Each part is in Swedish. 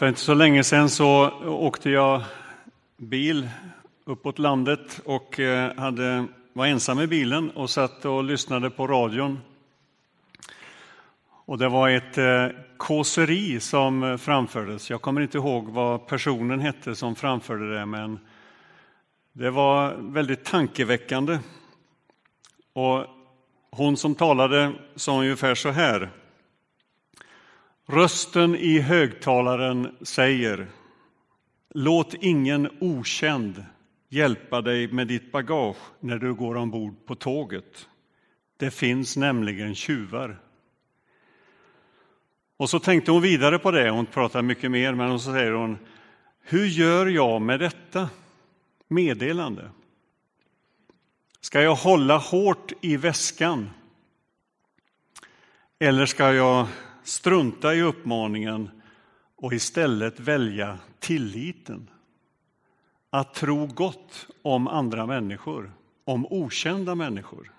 För inte så länge sedan så åkte jag bil uppåt landet och eh, hade, var ensam i bilen och satt och lyssnade på radion. Och det var ett eh, kåseri som framfördes. Jag kommer inte ihåg vad personen hette som framförde det, men det var väldigt tankeväckande. Och hon som talade sa ungefär så här. Rösten i högtalaren säger Låt ingen okänd hjälpa dig med ditt bagage när du går ombord på tåget. Det finns nämligen tjuvar. Och så tänkte hon vidare på det, hon pratar mycket mer, men så säger hon Hur gör jag med detta meddelande? Ska jag hålla hårt i väskan? Eller ska jag strunta i uppmaningen och istället välja tilliten? Att tro gott om andra människor, om okända människor.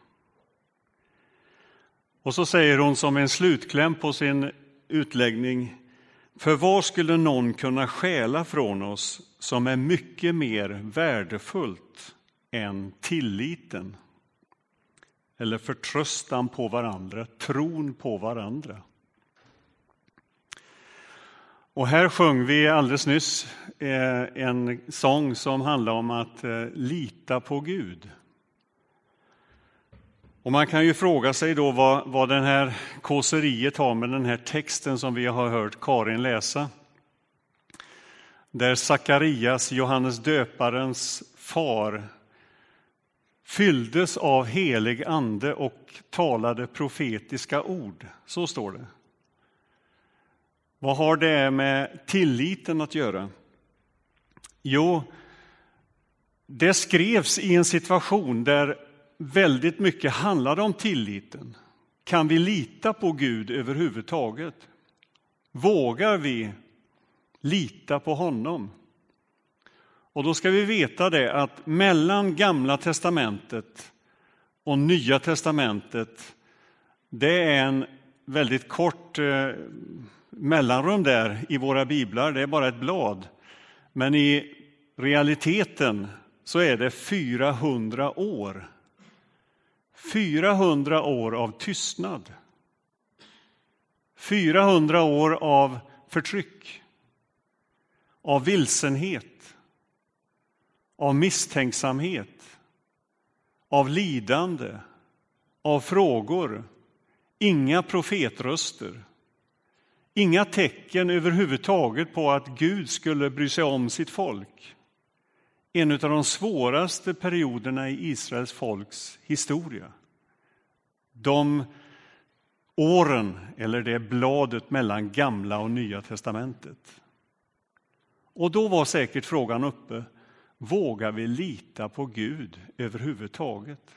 Och så säger hon som en slutkläm på sin utläggning för vad skulle någon kunna stjäla från oss som är mycket mer värdefullt än tilliten eller förtröstan på varandra, tron på varandra. Och här sjöng vi alldeles nyss eh, en sång som handlar om att eh, lita på Gud. Och man kan ju fråga sig då vad, vad den här kåseriet har med den här texten som vi har hört Karin läsa. Där Sakarias, Johannes döparens far, fylldes av helig ande och talade profetiska ord. Så står det. Vad har det med tilliten att göra? Jo, det skrevs i en situation där väldigt mycket handlade om tilliten. Kan vi lita på Gud överhuvudtaget? Vågar vi lita på honom? Och då ska vi veta det att mellan Gamla testamentet och Nya testamentet, det är en väldigt kort eh, mellanrum där i våra biblar, det är bara ett blad. Men i realiteten så är det 400 år. 400 år av tystnad. 400 år av förtryck, av vilsenhet, av misstänksamhet, av lidande, av frågor, inga profetröster, inga tecken överhuvudtaget på att Gud skulle bry sig om sitt folk en av de svåraste perioderna i Israels folks historia. De åren, eller det bladet mellan Gamla och Nya testamentet. Och då var säkert frågan uppe, vågar vi lita på Gud överhuvudtaget?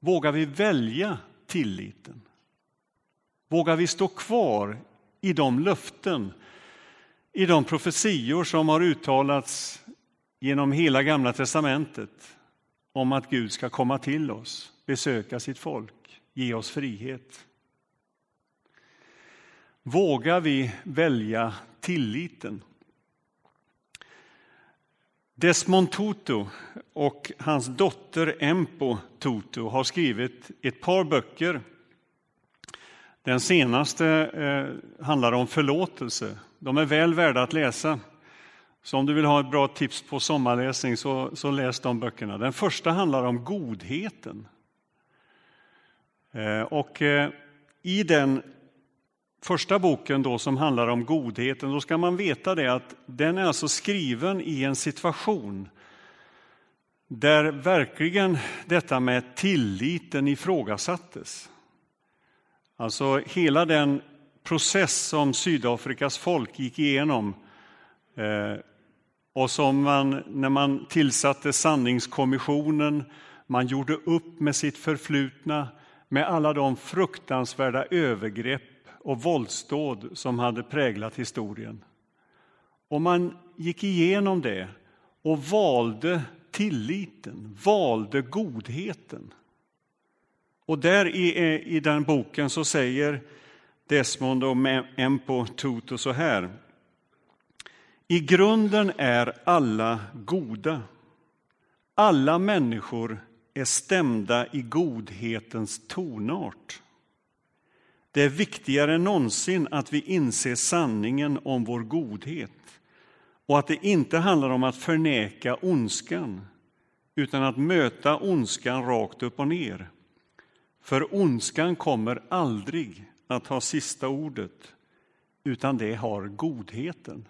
Vågar vi välja tilliten? Vågar vi stå kvar i de löften, i de profetior som har uttalats genom hela Gamla testamentet om att Gud ska komma till oss, besöka sitt folk, ge oss frihet. Vågar vi välja tilliten? Desmond Tutu och hans dotter Empo Tutu har skrivit ett par böcker. Den senaste eh, handlar om förlåtelse. De är väl värda att läsa. Så om du vill ha ett bra tips på sommarläsning så, så läs de böckerna. Den första handlar om godheten. Eh, och eh, i den första boken då som handlar om godheten, då ska man veta det att den är alltså skriven i en situation där verkligen detta med tilliten ifrågasattes. Alltså hela den process som Sydafrikas folk gick igenom eh, och som man, när man tillsatte sanningskommissionen, man gjorde upp med sitt förflutna, med alla de fruktansvärda övergrepp och våldsdåd som hade präglat historien. Och man gick igenom det och valde tilliten, valde godheten. Och där i, eh, i den boken så säger Desmond och Empo Tutu så här I grunden är alla goda. Alla människor är stämda i godhetens tonart. Det är viktigare än någonsin att vi inser sanningen om vår godhet och att det inte handlar om att förneka ondskan utan att möta ondskan rakt upp och ner. För ondskan kommer aldrig att ha sista ordet, utan det har godheten.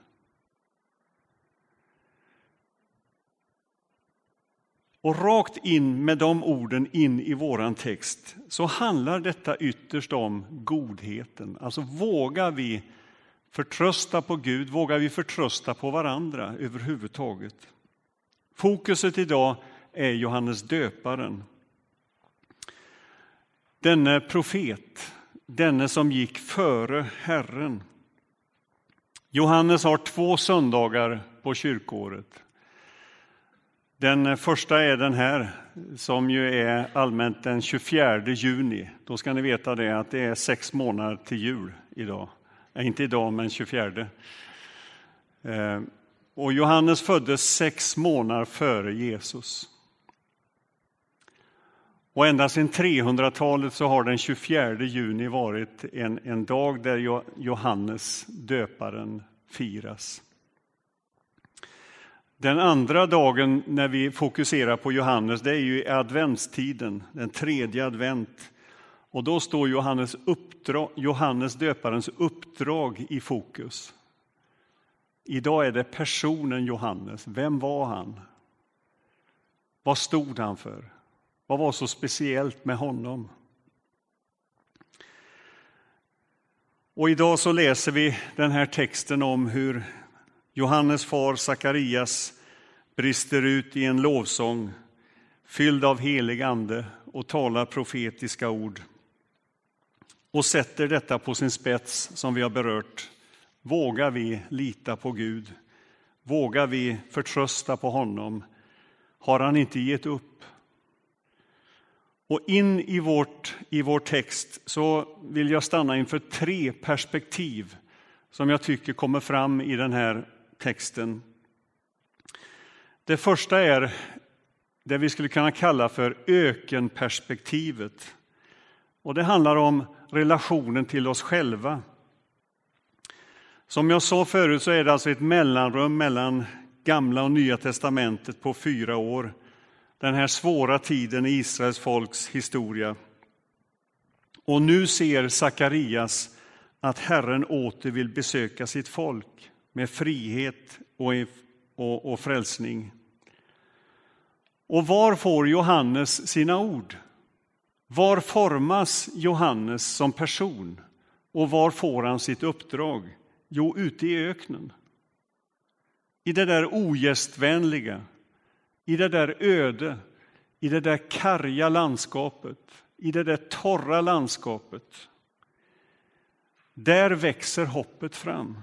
Och rakt in med de orden in i våran text så handlar detta ytterst om godheten. Alltså vågar vi förtrösta på Gud, vågar vi förtrösta på varandra överhuvudtaget? Fokuset idag är Johannes döparen. Denne profet, denne som gick före Herren. Johannes har två söndagar på kyrkåret. Den första är den här, som ju är allmänt den 24 juni. Då ska ni veta det att det är sex månader till jul idag. Nej, inte idag, men 24. Eh, och Johannes föddes sex månader före Jesus. Och ända sedan 300-talet så har den 24 juni varit en, en dag där Johannes döparen firas. Den andra dagen när vi fokuserar på Johannes, det är ju i adventstiden, den tredje advent. Och då står Johannes, uppdrag, Johannes döparens uppdrag i fokus. Idag är det personen Johannes. Vem var han? Vad stod han för? Vad var så speciellt med honom? Och idag så läser vi den här texten om hur Johannes far Sakarias brister ut i en lovsång fylld av helig ande och talar profetiska ord och sätter detta på sin spets som vi har berört. Vågar vi lita på Gud? Vågar vi förtrösta på honom? Har han inte gett upp? Och in i, vårt, i vår text så vill jag stanna inför tre perspektiv som jag tycker kommer fram i den här texten. Det första är det vi skulle kunna kalla för ökenperspektivet. Och det handlar om relationen till oss själva. Som jag sa förut så är det alltså ett mellanrum mellan Gamla och Nya testamentet på fyra år. Den här svåra tiden i Israels folks historia. Och nu ser Sakarias att Herren åter vill besöka sitt folk med frihet och, och, och frälsning. Och var får Johannes sina ord? Var formas Johannes som person? Och var får han sitt uppdrag? Jo, ute i öknen. I det där ogästvänliga, i det där öde, i det där karga landskapet, i det där torra landskapet. Där växer hoppet fram.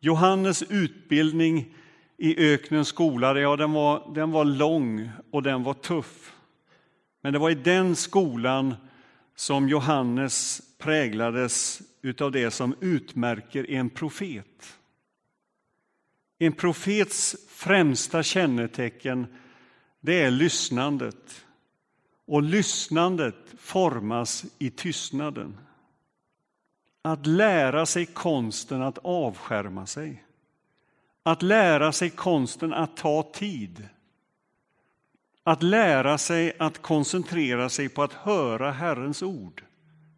Johannes utbildning i öknens skola, ja, den var, den var lång och den var tuff. Men det var i den skolan som Johannes präglades av det som utmärker en profet. En profets främsta kännetecken det är lyssnandet. Och lyssnandet formas i tystnaden. Att lära sig konsten att avskärma sig. Att lära sig konsten att ta tid. Att lära sig att koncentrera sig på att höra Herrens ord.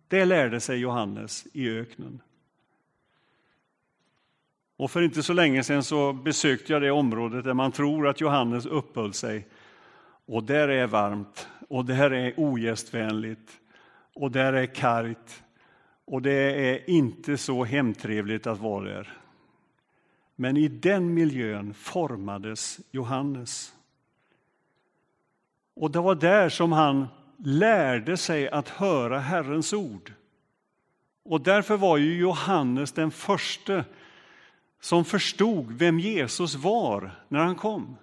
Det lärde sig Johannes i öknen. Och för inte så länge sedan så besökte jag det området där man tror att Johannes uppehöll sig. Och där är varmt och där är ogästvänligt och där är kargt och det är inte så hemtrevligt att vara där. Men i den miljön formades Johannes. Och det var där som han lärde sig att höra Herrens ord. Och därför var ju Johannes den första som förstod vem Jesus var när han kom.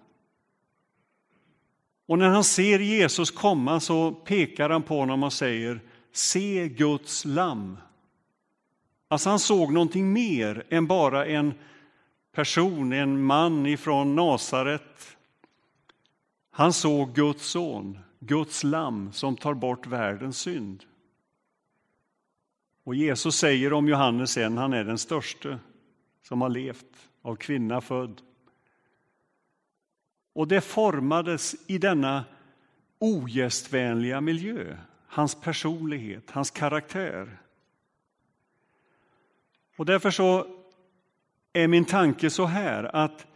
Och när han ser Jesus komma så pekar han på honom och säger Se Guds lamm Alltså han såg någonting mer än bara en person, en man ifrån Nasaret. Han såg Guds son, Guds lamm som tar bort världens synd. Och Jesus säger om Johannes sen, han är den störste som har levt, av kvinna född. Och det formades i denna ogästvänliga miljö, hans personlighet, hans karaktär. Och därför så är min tanke så här att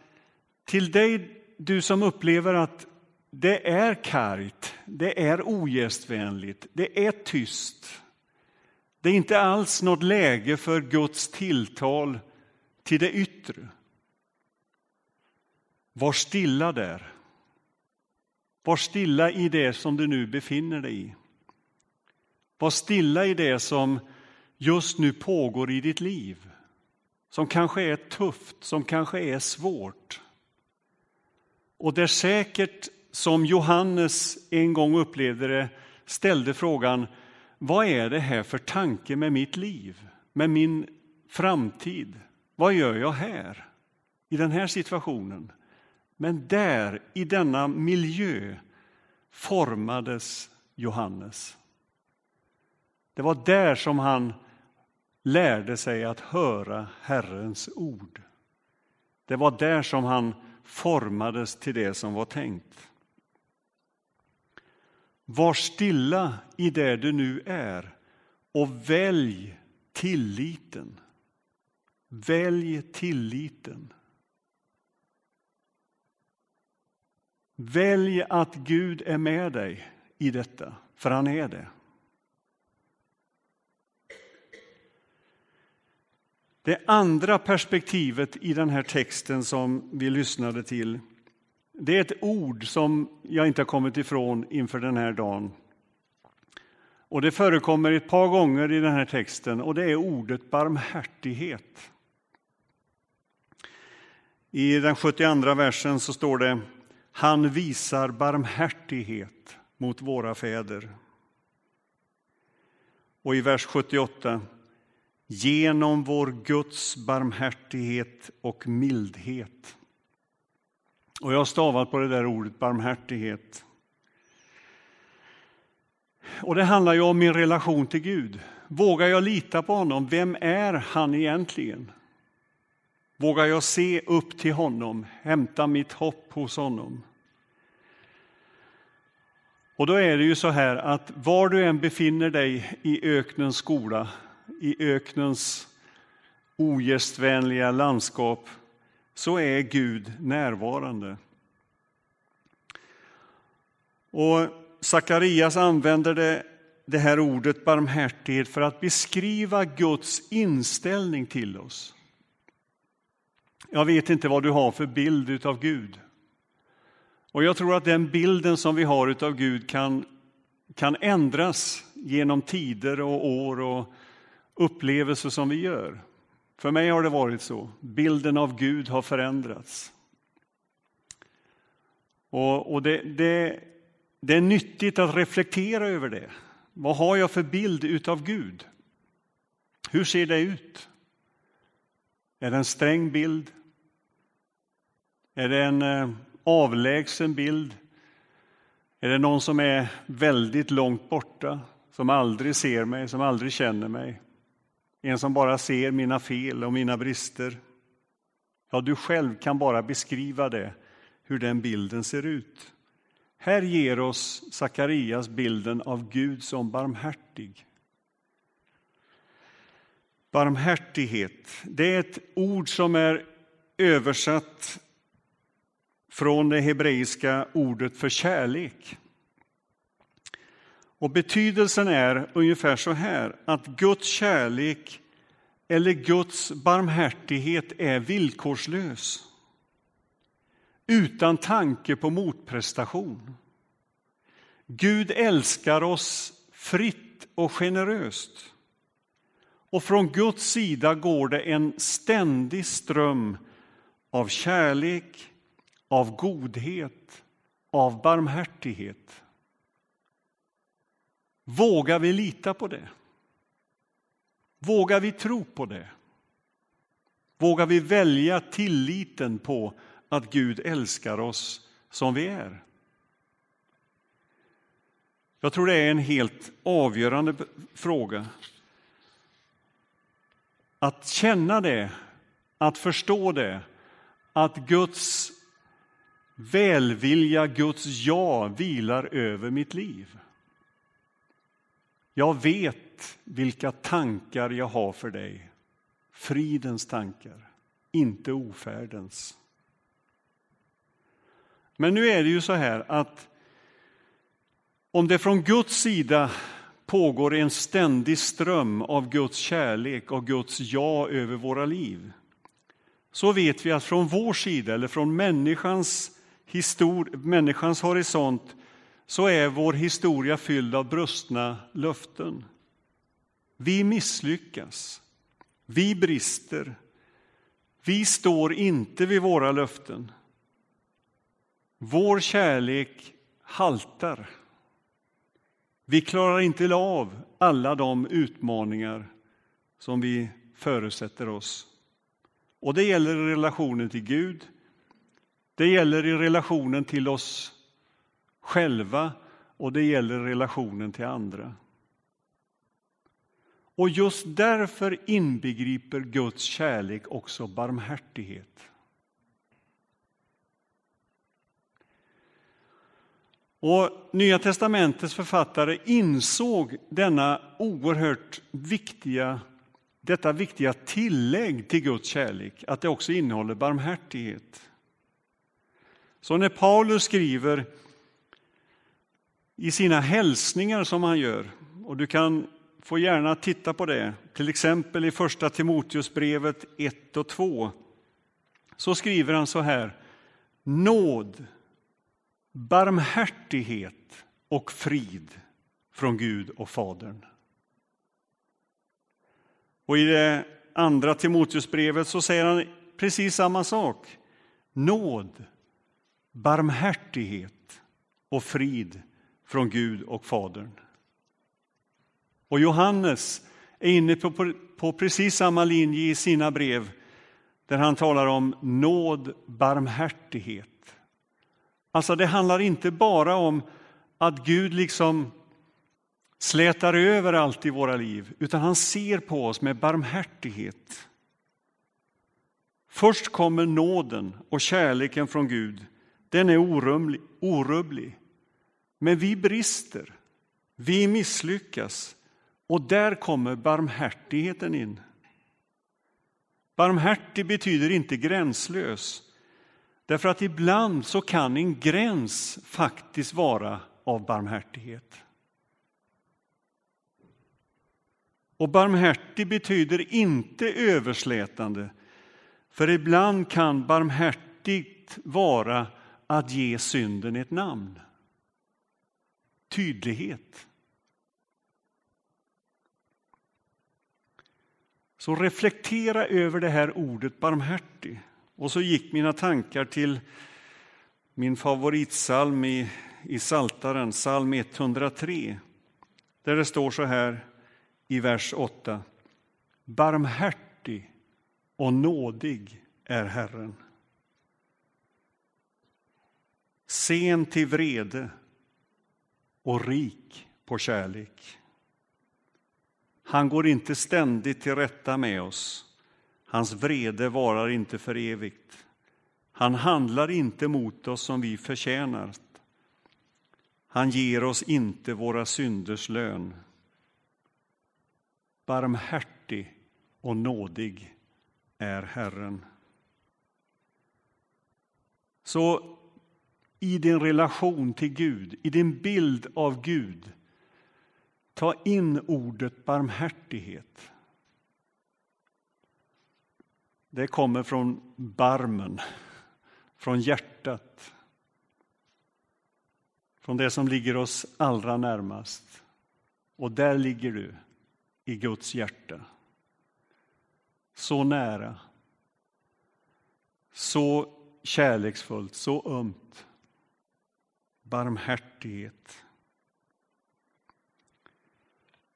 till dig, du som upplever att det är kargt, det är ogästvänligt, det är tyst. Det är inte alls något läge för Guds tilltal till det yttre. Var stilla där. Var stilla i det som du nu befinner dig i. Var stilla i det som just nu pågår i ditt liv. Som kanske är tufft, som kanske är svårt. Och där säkert, som Johannes en gång upplevde det, ställde frågan vad är det här för tanke med mitt liv, med min framtid? Vad gör jag här, i den här situationen? Men där, i denna miljö, formades Johannes. Det var där som han lärde sig att höra Herrens ord. Det var där som han formades till det som var tänkt. Var stilla i det du nu är och välj tilliten. Välj tilliten. Välj att Gud är med dig i detta, för han är det. Det andra perspektivet i den här texten som vi lyssnade till, det är ett ord som jag inte har kommit ifrån inför den här dagen. Och det förekommer ett par gånger i den här texten och det är ordet barmhärtighet. I den 72 versen så står det Han visar barmhärtighet mot våra fäder. Och i vers 78 Genom vår Guds barmhärtighet och mildhet. Och jag har stavat på det där ordet barmhärtighet. Och det handlar ju om min relation till Gud. Vågar jag lita på honom? Vem är han egentligen? Vågar jag se upp till honom, hämta mitt hopp hos honom? Och då är det ju så här att var du än befinner dig i öknens skola, i öknens ogästvänliga landskap, så är Gud närvarande. Och Sakarias använder det, det här ordet barmhärtighet för att beskriva Guds inställning till oss. Jag vet inte vad du har för bild av Gud. Och jag tror att den bilden som vi har av Gud kan, kan ändras genom tider och år och upplevelser som vi gör. För mig har det varit så. Bilden av Gud har förändrats. Och, och det, det, det är nyttigt att reflektera över det. Vad har jag för bild utav Gud? Hur ser det ut? Är det en sträng bild? Är det en eh, avlägsen bild? Är det någon som är väldigt långt borta, som aldrig ser mig, som aldrig känner mig? En som bara ser mina fel och mina brister? Ja, du själv kan bara beskriva det, hur den bilden ser ut. Här ger oss Sakarias bilden av Gud som barmhärtig. Barmhärtighet, det är ett ord som är översatt från det hebreiska ordet för kärlek. Och betydelsen är ungefär så här, att Guds kärlek eller Guds barmhärtighet är villkorslös. Utan tanke på motprestation. Gud älskar oss fritt och generöst. Och från Guds sida går det en ständig ström av kärlek, av godhet, av barmhärtighet. Vågar vi lita på det? Vågar vi tro på det? Vågar vi välja tilliten på att Gud älskar oss som vi är? Jag tror det är en helt avgörande fråga. Att känna det, att förstå det, att Guds välvilja, Guds ja vilar över mitt liv. Jag vet vilka tankar jag har för dig. Fridens tankar, inte ofärdens. Men nu är det ju så här att om det från Guds sida pågår en ständig ström av Guds kärlek och Guds ja över våra liv, så vet vi att från vår sida, eller från människans, histor människans horisont, så är vår historia fylld av brustna löften. Vi misslyckas, vi brister, vi står inte vid våra löften. Vår kärlek haltar. Vi klarar inte av alla de utmaningar som vi förutsätter oss. Och det gäller relationen till Gud, det gäller i relationen till oss själva och det gäller relationen till andra. Och just därför inbegriper Guds kärlek också barmhärtighet. Och Nya testamentets författare insåg denna oerhört viktiga, detta viktiga tillägg till Guds kärlek, att det också innehåller barmhärtighet. Så när Paulus skriver i sina hälsningar som han gör, och du kan få gärna titta på det, till exempel i Första Timoteusbrevet 1 och 2, så skriver han så här. Nåd barmhärtighet och frid från Gud och Fadern. Och i det andra Timoteusbrevet så säger han precis samma sak. Nåd, barmhärtighet och frid från Gud och Fadern. Och Johannes är inne på, på, precis samma linje i sina brev där han talar om nåd, barmhärtighet Alltså det handlar inte bara om att Gud liksom slätar över allt i våra liv, utan han ser på oss med barmhärtighet. Först kommer nåden och kärleken från Gud. Den är orubblig, orubblig. Men vi brister, vi misslyckas och där kommer barmhärtigheten in. Barmhärtig betyder inte gränslös, Därför att ibland så kan en gräns faktiskt vara av barmhärtighet. Och barmhärtig betyder inte överslätande, för ibland kan barmhärtigt vara att ge synden ett namn. Tydlighet. Så reflektera över det här ordet barmhärtig. Och så gick mina tankar till min favoritsalm i, i Saltaren, psalm 103, där det står så här i vers 8. Barmhärtig och nådig är Herren. Sen till vrede och rik på kärlek. Han går inte ständigt till rätta med oss Hans vrede varar inte för evigt. Han handlar inte mot oss som vi förtjänar. Han ger oss inte våra synders lön. Barmhärtig och nådig är Herren. Så i din relation till Gud, i din bild av Gud, ta in ordet barmhärtighet. Det kommer från barmen, från hjärtat. Från det som ligger oss allra närmast. Och där ligger du, i Guds hjärta. Så nära. Så kärleksfullt, så ömt. Barmhärtighet.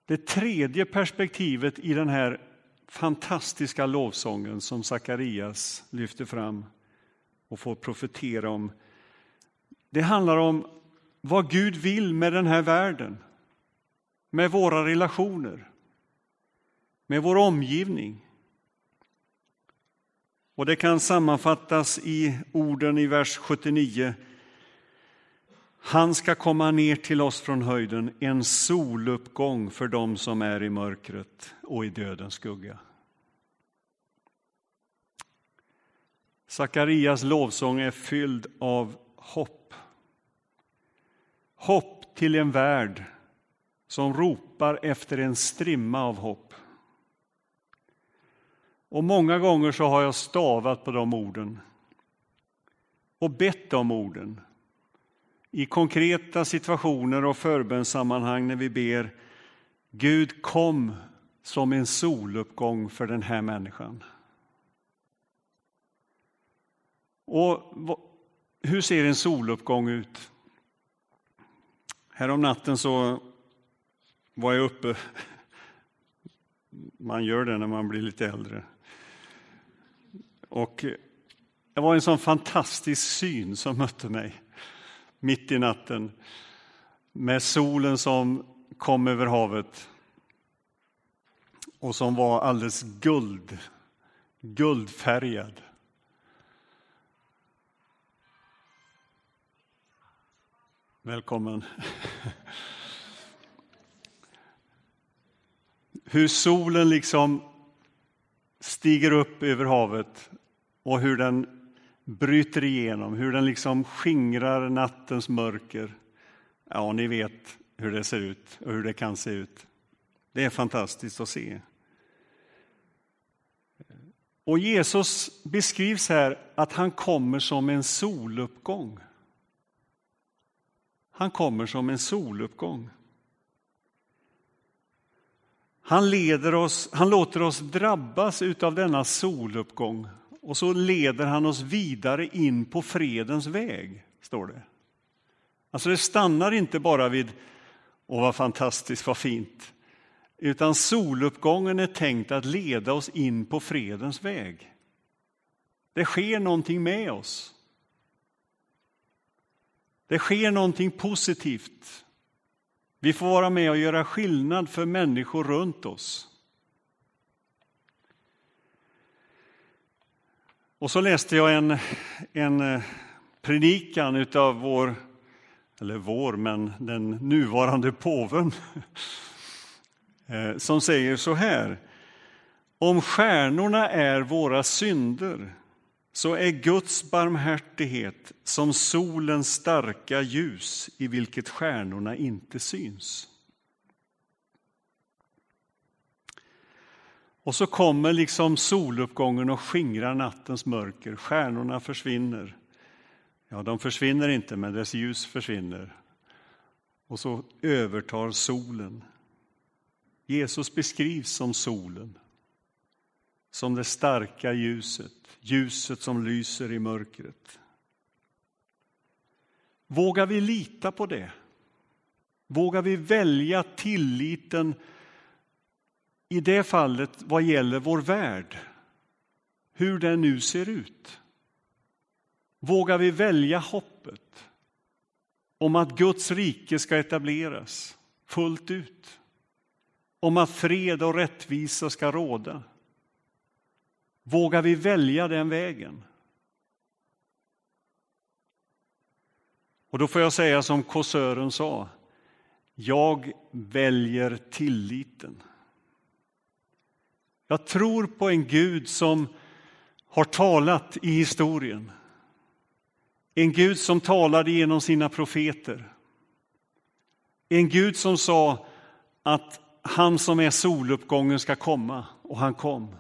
Det tredje perspektivet i den här fantastiska lovsången som Sakarias lyfter fram och får profetera om. Det handlar om vad Gud vill med den här världen, med våra relationer, med vår omgivning. Och det kan sammanfattas i orden i vers 79. Han ska komma ner till oss från höjden, en soluppgång för dem som är i mörkret och i dödens skugga. Sakarias lovsång är fylld av hopp. Hopp till en värld som ropar efter en strimma av hopp. Och många gånger så har jag stavat på de orden och bett om orden i konkreta situationer och förbönssammanhang när vi ber Gud kom som en soluppgång för den här människan. Och hur ser en soluppgång ut? Härom natten så var jag uppe. Man gör det när man blir lite äldre. Och det var en sån fantastisk syn som mötte mig mitt i natten med solen som kom över havet och som var alldeles guld, guldfärgad. Välkommen. Hur solen liksom stiger upp över havet och hur den bryter igenom, hur den liksom skingrar nattens mörker. Ja, ni vet hur det ser ut och hur det kan se ut. Det är fantastiskt att se. Och Jesus beskrivs här att han kommer som en soluppgång. Han kommer som en soluppgång. Han, leder oss, han låter oss drabbas av denna soluppgång och så leder han oss vidare in på fredens väg, står det. Alltså det stannar inte bara vid åh vad fantastiskt, vad fint, utan soluppgången är tänkt att leda oss in på fredens väg. Det sker någonting med oss. Det sker någonting positivt. Vi får vara med och göra skillnad för människor runt oss. Och så läste jag en, en eh, predikan av vår, eller vår, men den nuvarande påven eh, som säger så här. Om stjärnorna är våra synder så är Guds barmhärtighet som solens starka ljus i vilket stjärnorna inte syns. Och så kommer liksom soluppgången och skingrar nattens mörker. Stjärnorna försvinner. Ja, de försvinner inte, men dess ljus försvinner. Och så övertar solen. Jesus beskrivs som solen, som det starka ljuset, ljuset som lyser i mörkret. Vågar vi lita på det? Vågar vi välja tilliten i det fallet vad gäller vår värld, hur den nu ser ut? Vågar vi välja hoppet om att Guds rike ska etableras fullt ut? Om att fred och rättvisa ska råda? Vågar vi välja den vägen? Och då får jag säga som kåsören sa, jag väljer tilliten. Jag tror på en Gud som har talat i historien. En Gud som talade genom sina profeter. En Gud som sa att han som är soluppgången ska komma, och han kom.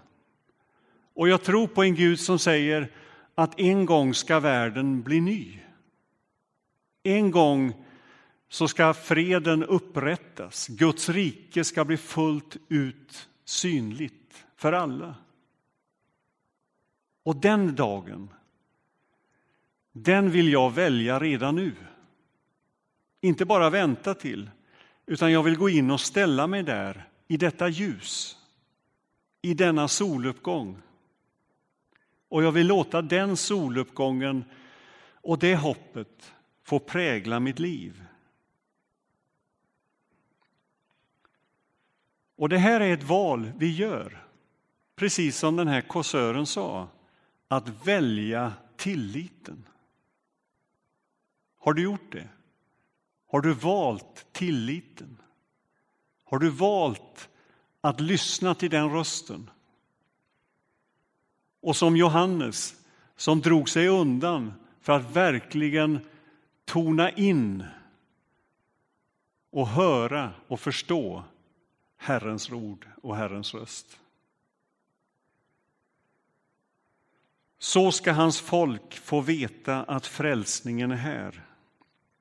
Och jag tror på en Gud som säger att en gång ska världen bli ny. En gång så ska freden upprättas, Guds rike ska bli fullt ut synligt för alla. Och den dagen, den vill jag välja redan nu. Inte bara vänta till, utan jag vill gå in och ställa mig där i detta ljus. i denna soluppgång. Och jag vill låta den soluppgången och det hoppet få prägla mitt liv. Och det här är ett val vi gör, precis som den här kåsören sa, att välja tilliten. Har du gjort det? Har du valt tilliten? Har du valt att lyssna till den rösten? Och som Johannes, som drog sig undan för att verkligen tona in och höra och förstå Herrens ord och Herrens röst. Så ska hans folk få veta att frälsningen är här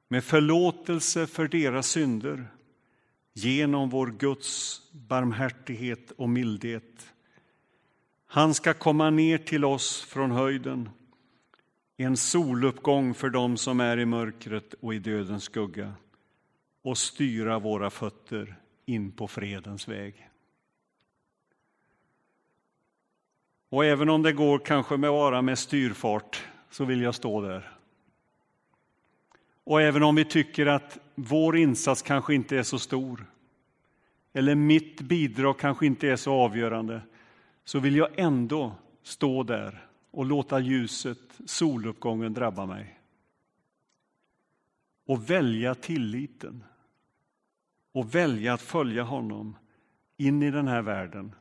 med förlåtelse för deras synder genom vår Guds barmhärtighet och mildhet. Han ska komma ner till oss från höjden, en soluppgång för dem som är i mörkret och i dödens skugga och styra våra fötter in på fredens väg. Och även om det går kanske med bara med styrfart så vill jag stå där. Och även om vi tycker att vår insats kanske inte är så stor eller mitt bidrag kanske inte är så avgörande så vill jag ändå stå där och låta ljuset, soluppgången drabba mig. Och välja tilliten och välja att följa honom in i den här världen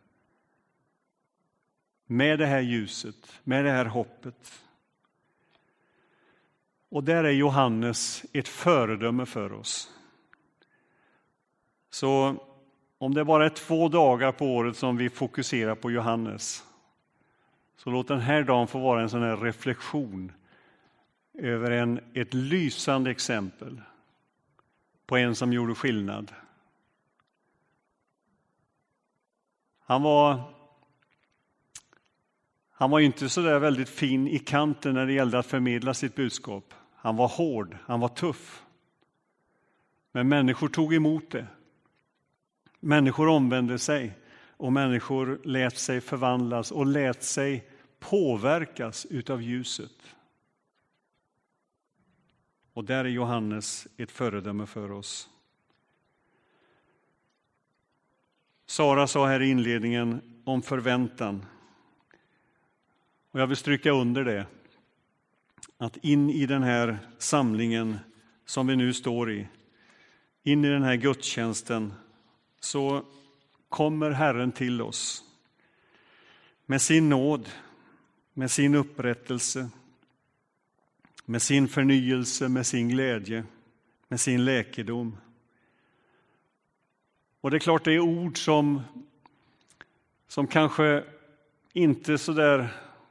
med det här ljuset, med det här hoppet. Och där är Johannes ett föredöme för oss. Så om det bara är två dagar på året som vi fokuserar på Johannes så låt den här dagen få vara en sån här reflektion över en, ett lysande exempel på en som gjorde skillnad. Han var, han var inte så där väldigt fin i kanten när det gällde att förmedla sitt budskap. Han var hård, han var tuff. Men människor tog emot det. Människor omvände sig och människor lät sig förvandlas och lät sig påverkas utav ljuset. Och där är Johannes ett föredöme för oss. Sara sa här i inledningen om förväntan. Och jag vill stryka under det. Att in i den här samlingen som vi nu står i, in i den här gudstjänsten, så kommer Herren till oss med sin nåd, med sin upprättelse, med sin förnyelse, med sin glädje, med sin läkedom. Och det är klart, det är ord som, som kanske inte så där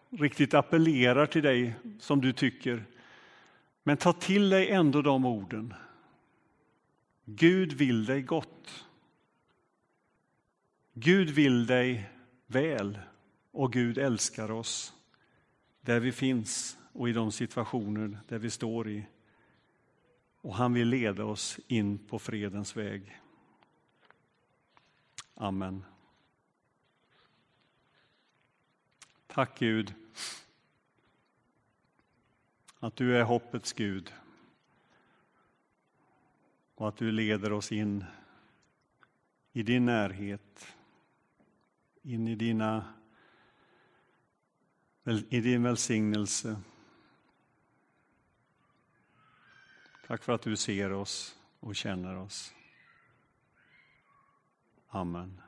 riktigt appellerar till dig som du tycker. Men ta till dig ändå de orden. Gud vill dig gott. Gud vill dig väl och Gud älskar oss där vi finns och i de situationer där vi står i. Och han vill leda oss in på fredens väg. Amen. Tack Gud att du är hoppets Gud och att du leder oss in i din närhet, in i, dina, i din välsignelse. Tack för att du ser oss och känner oss. Amen.